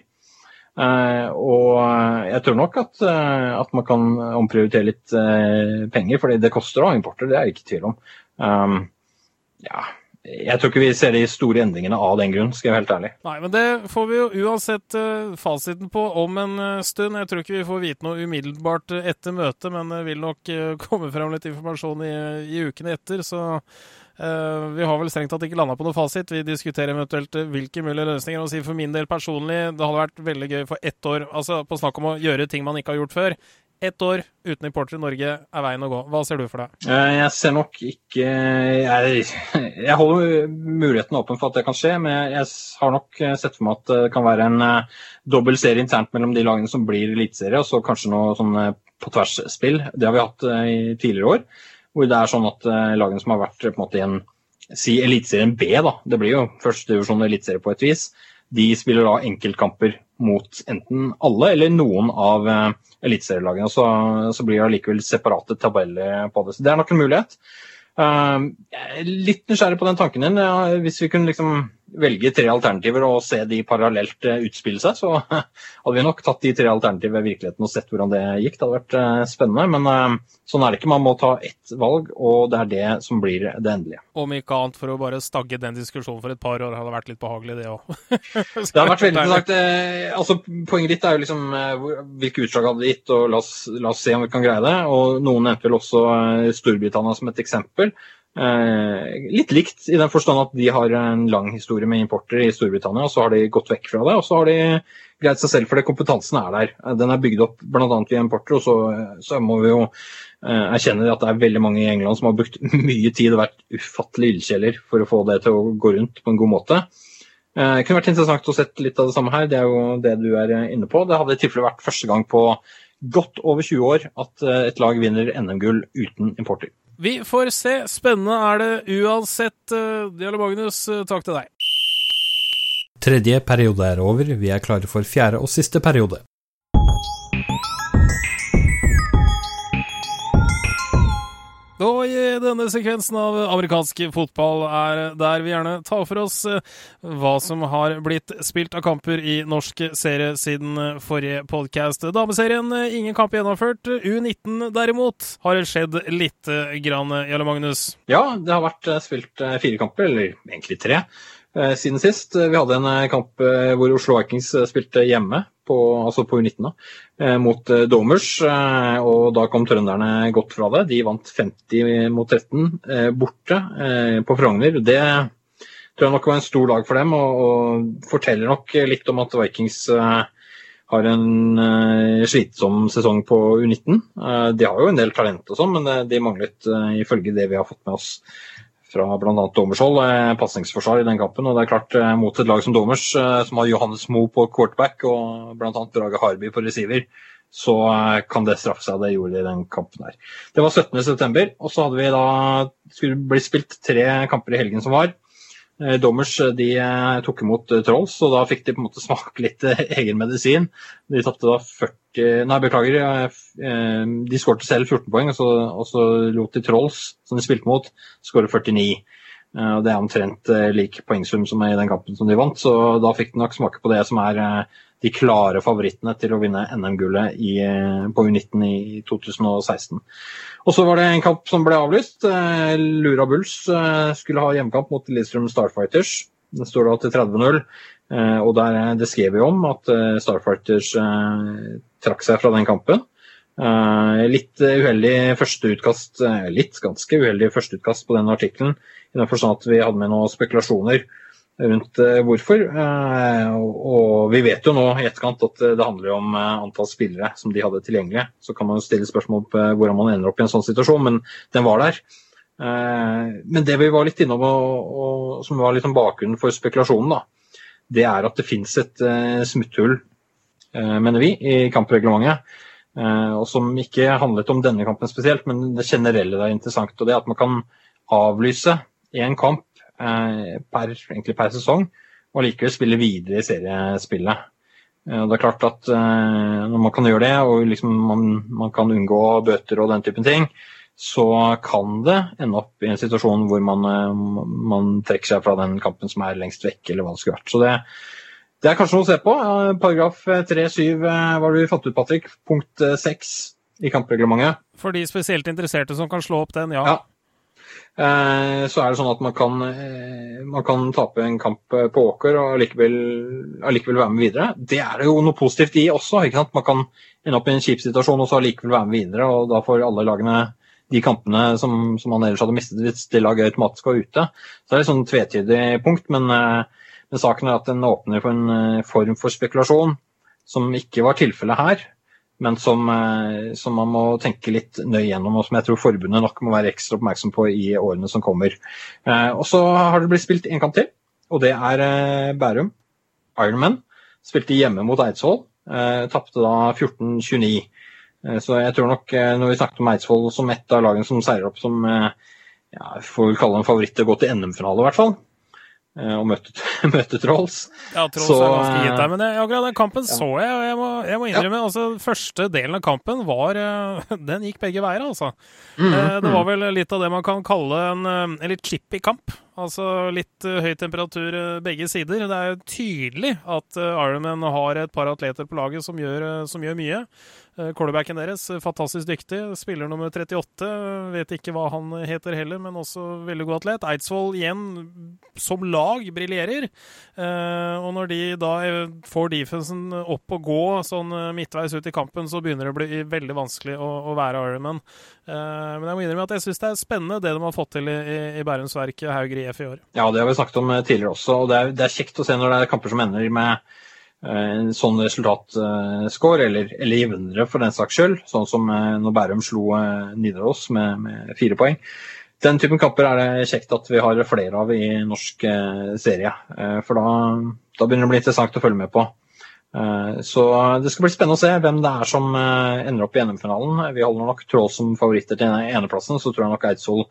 Uh, og jeg tror nok at, uh, at, man kan omprioritere litt penger, fordi det koster å ha importer, det er jeg ikke i tvil om. Um, ja, jeg tror ikke vi ser de store endringene av den grunn, skal jeg være helt ærlig. Nei, men det får vi jo uansett fasiten på om en stund. Jeg tror ikke vi får vite noe umiddelbart etter møtet, men det vil nok komme frem litt informasjon i, i ukene etter. så vi har vel strengt tatt ikke landa på noe fasit. Vi diskuterer eventuelt uh, hvilke mulige løsninger. Og si For min del personlig, det hadde vært veldig gøy for ett år altså på snakk om å gjøre ting man ikke har gjort før. ett år uten importer i Norge er veien å gå. Hva ser du for deg? Eh, jeg ser nok ikke Jeg, jeg holder muligheten åpen for at det kan skje, men jeg har nok sett for meg at det kan være en dobbel serie internt mellom de lagene som blir eliteserie, og så kanskje noe sånn på tvers-spill. Det har vi hatt i tidligere år. Hvor det er sånn at uh, lagene som har vært på en måte i en si Eliteserien B, da, det blir jo førstedivisjon eliteserie på et vis, de spiller da enkeltkamper mot enten alle eller noen av uh, eliteserielagene. Så, så blir det allikevel separate tabeller på det. Så det er nok en mulighet. Uh, litt nysgjerrig på den tanken din. Ja, hvis vi kunne liksom velge tre alternativer og se de parallelt uh, utspille seg, så hadde vi nok tatt de tre alternativene i virkeligheten og sett hvordan det gikk. Det hadde vært uh, spennende. Men sånn er det ikke. Man må ta ett valg, og det er det som blir det endelige. Om ikke annet for å bare stagge den diskusjonen for et par år, hadde vært litt behagelig, det òg. det har vært veldig interessant. Altså, poenget ditt er jo liksom hvilke utslag hadde det gitt, og la oss, la oss, se om vi kan greie det. Og noen nevnte vel også Storbritannia som et eksempel. Eh, litt likt i den forstand at de har en lang historie med importer i Storbritannia, og så har de gått vekk fra det. Og så har de greid seg selv fordi kompetansen er der. Den er bygd opp bl.a. via importer, og så, så, må vi jo eh, erkjenne at det er veldig mange i England som har brukt mye tid og vært ufattelig ildkjeller for å få det til å gå rundt på en god måte. Eh, det kunne vært interessant å sette litt av det samme her, det er jo det du er inne på. Det hadde i tilfelle vært første gang på godt over 20 år at et lag vinner NM-gull uten importer. Vi får se. Spennende er det uansett. Dialog Magnus, eh, takk til deg. Tredje periode er over. Vi er klare for fjerde og siste periode. Og i denne sekvensen av amerikansk fotball er der vi gjerne tar for oss eh, hva som har blitt spilt av kamper i norsk serie siden eh, forrige podkast. Dameserien eh, ingen kamp gjennomført. U19 derimot har det skjedd lite grann, Jarle Magnus? Ja, det har vært spilt fire kamper, eller egentlig tre, siden sist. Vi hadde en kamp hvor Oslo Vikings spilte hjemme på, altså på U19 da, eh, mot eh, Domers. Eh, og da kom trønderne godt fra det. De vant 50 mot 13 borte på Frogner. Det tror jeg nok var en stor dag for dem, og, og forteller nok litt om at Vikings har en slitsom sesong på U19. de har jo en del talent og sånn, men de manglet ifølge det vi har fått med oss fra bl.a. dommershold, eh, pasningsforsvar i den kampen. og det er klart eh, Mot et lag som Domers, eh, som har Johannes Moe på quarterback og bl.a. Brage Harby på receiver, så kan det straffe seg. Det gjorde de i den kampen her. Det var 17.9, og så hadde vi da skulle bli spilt tre kamper i helgen som var. Eh, Dommers eh, de eh, tok imot Trolls, og da fikk de på en måte smake litt egen medisin. De tapte da 40 Nei, beklager. De skårte selv 14 poeng, og så, og så lot de Trolls, som de spilte mot, skåre 49. Det er omtrent lik poengsum som i den kampen som de vant, så da fikk de nok smake på det som er de klare favorittene til å vinne NM-gullet på U19 i 2016. Og så var det en kamp som ble avlyst. Eh, Lura Bulls eh, skulle ha hjemmekamp mot Lillestrøm Starfighters. Det står da til 30-0. Eh, og der, det skrev vi om at Starfighters trakk seg fra den kampen. Litt uheldig førsteutkast, litt ganske uheldig førsteutkast på den artikkelen. I den forstand at vi hadde med noen spekulasjoner rundt eh, hvorfor. Eh, og vi vet jo nå i etterkant at det handler om eh, antall spillere som de hadde tilgjengelig. Så kan man jo stille spørsmål på hvordan man ender opp i en sånn situasjon, men den var der. Men det vi var litt innom, og, som var litt om bakgrunnen for spekulasjonen, da, det er at det finnes et smutthull, mener vi, i kampreglementet. Og som ikke handlet om denne kampen spesielt, men det generelle er interessant. Og det er at man kan avlyse en kamp Eh, per, egentlig per sesong, og likevel spille videre i seriespillet. Eh, det er klart at eh, Når man kan gjøre det, og liksom man, man, kan unngå bøter og den typen ting, så kan det ende opp i en situasjon hvor man, man trekker seg fra den kampen som er lengst vekk, eller hva det skulle vært. Så det, det er kanskje noe å se på. Paragraf 3-7, hva har du fant ut, Patrick? Punkt 6 i kampreglementet. For de spesielt interesserte som kan slå opp den, ja. ja. Eh, så er det sånn at man kan, eh, man kan tape en kamp eh, på Åker og allikevel, allikevel, være med videre. Det er det jo noe positivt i også. ikke sant? Man kan ende opp i en kjip situasjon og så allikevel være med videre. og Da får alle lagene de kampene som, som man ellers hadde mistet hvis det laget automatisk var ute. Så det er et sånn tvetydig punkt, men, men, saken er at den åpner for en form for spekulasjon som ikke var tilfellet her. Men som, som, man må tenke litt nøye gjennom, og som jeg tror forbundet nok må være ekstra oppmerksom på i årene som kommer. Og så har det blitt spilt en kamp til, og det er Bærum. Ironman. Spilte hjemme mot Eidsvoll. Tapte da 14-29. Så jeg tror nok, når vi snakket om Eidsvoll som ett av lagene som seirer opp som ja, får vi kalle en favoritt til å gå til NM-finale, i hvert fall. Eh, og møtte, møtte Trolls. Ja, Trolls så, er ganske gitt der. Men jeg, akkurat den kampen ja. så jeg, og jeg må, jeg må innrømme ja. altså, Første delen av kampen var eh, Den gikk begge veier, altså. Mm, det var vel litt av det man kan kalle en, en litt chippy kamp. Altså litt uh, høy temperatur uh, begge sider. Det er tydelig at uh, Ironman har et par atleter på laget som gjør, som gjør mye. Quarterbacken deres, fantastisk dyktig. Spiller nummer 38. Vet ikke hva han heter heller, men også veldig god atlet. Eidsvoll igjen, som lag, briljerer. Og når de da får defensen opp og gå sånn midtveis ut i kampen, så begynner det å bli veldig vanskelig å, å være Ironman. Men jeg må innrømme at jeg syns det er spennende det de har fått til i, i Bærums Verk, Haugri EF i år. Ja, det har vi snakket om eh, tidligere også. og Det er, det er kjekt å se når det er kamper som ender med eh, en sånn resultatscore, eller, eller jevnere for den saks skyld. Sånn som eh, når Bærum slo Nidaros med, med, fire poeng. Den typen kamper er det kjekt at vi har flere av i norsk serie. For da, da begynner det å bli interessant å følge med på. Så det skal bli spennende å se hvem det er som ender opp i NM-finalen. Vi holder nok Trolls som favoritter til eneplassen, så tror jeg nok Eidsvoll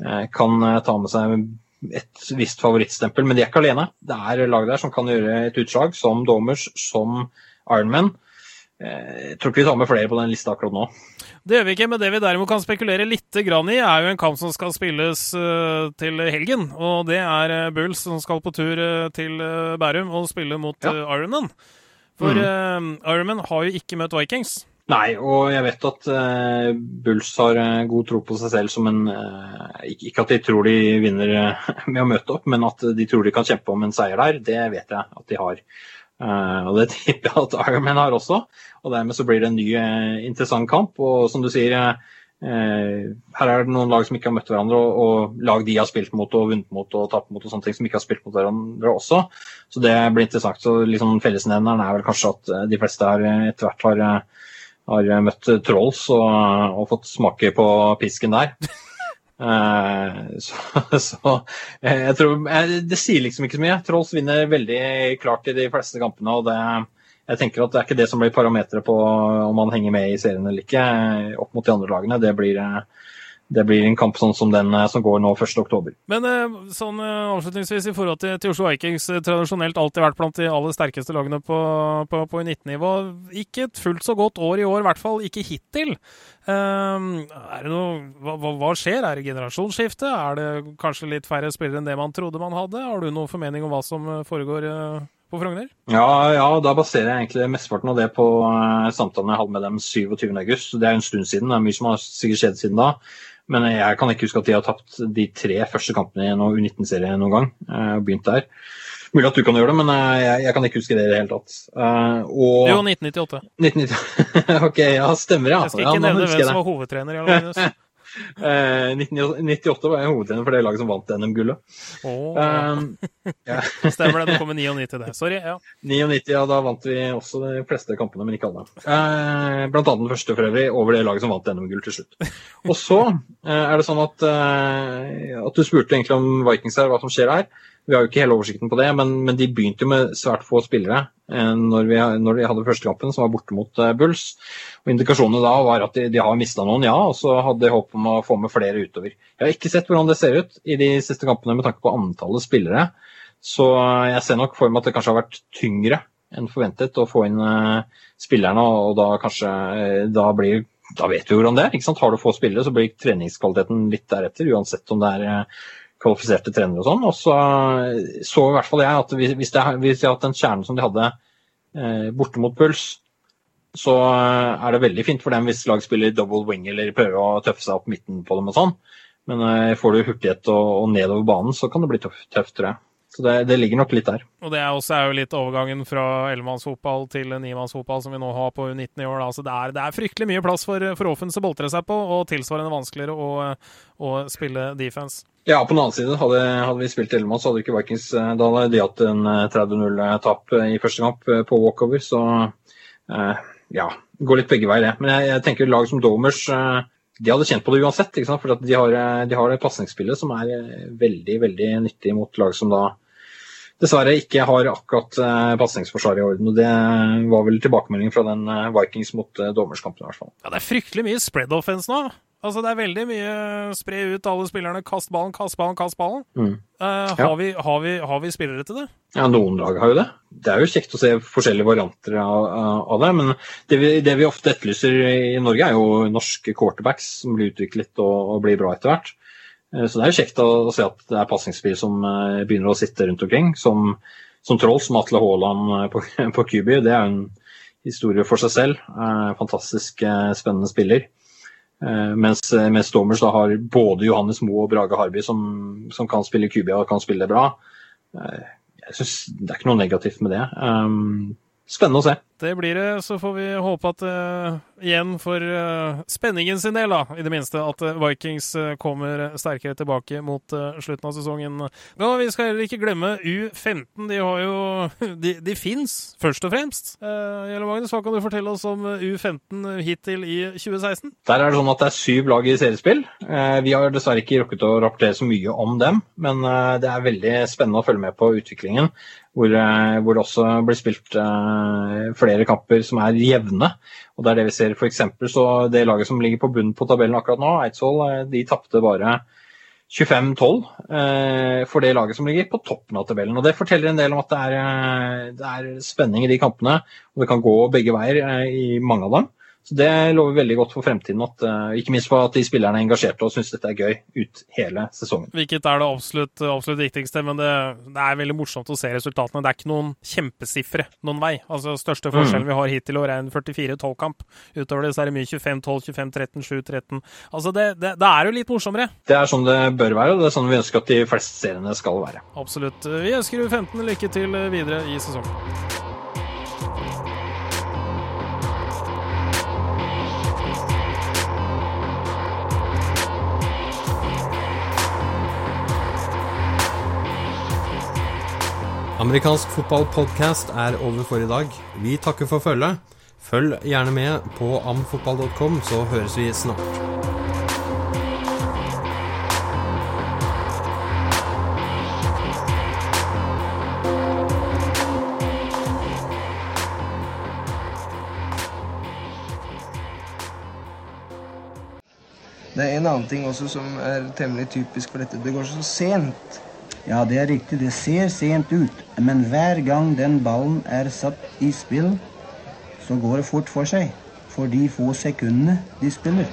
Eh, kan eh, ta med seg et visst favorittstempel, men de er ikke alene. Det er lag der som kan gjøre et utslag, som Domers, som Ironman. Eh, jeg tror ikke vi tar med flere på den lista akkurat nå. Det gjør vi ikke, men det vi derimot kan spekulere litt i, er jo en kamp som skal spilles til helgen. Og det er Bulls som skal på tur til Bærum og spille mot ja. Ironman. For mm. Ironman har jo ikke møtt Vikings. Nei, og jeg vet at uh, Bulls har uh, god tro på seg selv som en uh, Ikke at de tror de vinner med å møte opp, men at de tror de kan kjempe om en seier der. Det vet jeg at de har. og det tipper jeg at Ironman har også. Og dermed så blir det en ny interessant kamp. Og som du sier, her er det noen lag som ikke har møtt hverandre, og, og, lag de har spilt mot og vunnet mot og tapt mot og sånne ting som ikke har spilt mot hverandre også. Så det blir interessant. Så liksom Fellesnevneren er vel kanskje at de fleste her etter hvert har har møtt Trolls og, og fått smake på pisken der. Eh, så, så, jeg tror Det sier liksom ikke så mye. Trolls vinner veldig klart i de fleste kampene. og det, jeg tenker at Det er ikke det som blir parameteret på om man henger med i serien eller ikke, opp mot de andre lagene. Det blir, det blir en kamp sånn som den eh, som går nå 1.10. Men eh, sånn eh, avslutningsvis i forhold til, til Oslo Vikings, tradisjonelt alltid vært blant de aller sterkeste lagene på, på, på 19-nivå. Ikke et fullt så godt år i år, i hvert fall ikke hittil. Um, er det noe, hva, hva, skjer? Er det generasjonsskifte? Er det kanskje litt færre spillere enn det man trodde man hadde? Har du noen formening om hva som foregår? på Frogner? Ja, ja, da baserer jeg egentlig mesteparten av det på samtalen jeg hadde med dem 27.8. Det er en stund siden, det er mye som har sikkert skjedd siden da. Men jeg kan ikke huske at de har tapt de tre første kampene i en U19-serie noen gang. og begynt der. Mulig at du kan gjøre det, men uh, jeg, jeg, kan ikke huske det i det hele tatt. Uh, og... Jo, 1998. 1998. ok, ja, stemmer, ja. Jeg skal ikke ja, nevne hvem som var hovedtrener i 1998 var jeg hovedtrener for det laget som vant NM-gullet. Oh, um, ja. Stemmer det. Det kommer 99 der. Sorry. ja. 99, ja. Da vant vi også de fleste kampene, men ikke alle. Uh, blant annet den første, for øvrig, over det laget som vant NM-gull til slutt. Og så uh, er det sånn at, uh, at du spurte egentlig om Vikings her, hva som skjer her. Vi har jo ikke hele oversikten på det, men, men de begynte jo med svært få spillere eh, når, vi, når de hadde første kampen, som var borte mot eh, Bulls. Og Indikasjonene da var at de, de har mista noen, ja, og så hadde de håp om å få med flere utover. Jeg har ikke sett hvordan det ser ut i de siste kampene med tanke på antallet spillere. Så jeg ser nok for meg at det kanskje har vært tyngre enn forventet å få inn eh, spillerne, og da kanskje uh, da blir da vet vi hvordan det er. Har du få spillere, så blir treningskvaliteten litt deretter, uansett om det er uh, kvalifiserte trenere og sånn. Og så så i hvert fall jeg at hvis, det, de hadde hatt den kjernen som de hadde eh, borte mot Puls, så eh, er det veldig fint for dem hvis lag spiller double wing eller prøver å tøffe seg opp midten på dem og sånn. Men eh, får du hurtighet og, og nedover banen, så kan det bli tøft, tøft tror jeg. Så det, det, ligger nok litt der. Og Det er også er jo litt overgangen fra ellemannsfotball til nimannsfotball som vi nå har på U19 i år. Altså det, er, det er fryktelig mye plass for, for offense boltre seg på, og tilsvarende vanskeligere å, å spille defense. Ja, på den annen side, hadde, hadde vi spilt Ellemann, så hadde ikke Vikings eh, Da hadde de hatt en 30-0-tap eh, eh, i første kamp på walkover, så eh, ja, går litt begge veier, det. Men jeg, jeg tenker lag som Domers de hadde kjent på det uansett. ikke sant? For de har, de har det pasningsspillet som er veldig veldig nyttig mot lag som da dessverre ikke har akkurat pasningsforsvaret i orden. og Det var vel tilbakemeldingen fra den Vikings mot uh, dommerskampen. i hvert fall. Ja, Det er fryktelig mye spread offense nå. Altså, Det er veldig mye spre ut alle spillerne, kast ballen, kast ballen, kast ballen. Mm. Uh, har, vi, har, vi, har, vi, spillere til det? Ja, noen lag har jo det. Det er jo kjekt å se forskjellige varianter av, av det. Men det vi, det vi, ofte etterlyser i Norge, er jo norske quarterbacks som blir utviklet og, og blir bra etter hvert. Uh, så det er jo kjekt å, å se at det er pasningsspill som uh, begynner å sitte rundt omkring. Som, som Troll, som Atle Haaland på, på. Det er jo en historie for seg selv. fantastisk spennende spiller. Eh, mens, eh, mens Stormers da har både Johannes Moe og Brage Harby som, som kan spille Kubia og kan spille bra. Eh, jeg synes Det er ikke noe negativt med det. Um, spennende å se. Det blir det. Så får vi håpe at uh, igjen for uh, spenningen sin del, da, i det minste, at uh, Vikings kommer sterkere tilbake mot slutten av sesongen. Men vi skal heller ikke glemme U15. De har jo De, de fins, først og fremst. Gjelle Magnus, hva kan du fortelle oss om U15 hittil i 2016? Der er det sånn at det er syv lag i seriespill. Vi har dessverre ikke rukket å rapportere så mye om dem, men det er veldig spennende å følge med på utviklingen. Hvor, hvor det også blir spilt flere flere kamper som er jevne. Og Det er det vi ser f.eks. så det laget som ligger på bunnen på tabellen akkurat nå, Eidsvoll, eh, de tapte bare 25-12 eh, for det laget som ligger på toppen av tabellen. Og Det forteller en del om at det er, eh, det er spenning i de kampene, og det kan gå begge veier i mange av dem. Så Det lover veldig godt for fremtiden. At, uh, ikke minst for at de spillerne er engasjerte og syns dette er gøy ut hele sesongen. Hvilket er det absolutt, absolutt viktigste, men det, det, er veldig morsomt å se resultatene. Det er ikke noen kjempesifre noen vei. Altså Største mm. forskjellen mm. vi har hittil i år, er en 44-12-kamp. Utover det så er det mye 25-12, 25-13, 7-13. Altså det, det, det, er jo litt morsommere. Det er sånn det bør være, og det er sånn vi ønsker at de fleste seriene skal være. Absolutt. Vi ønsker U15 lykke til videre i sesongen. Amerikansk fotballpodkast er over for i dag. Vi takker for følget. Følg gjerne med på amfotball.com, så høres vi snart. Det er en annen ting også som er temmelig typisk for dette. Det går så sent. Ja, det er riktig. Det ser sent ut. Men hver gang den ballen er satt i spill, så går det fort for seg. For de få sekundene de spiller.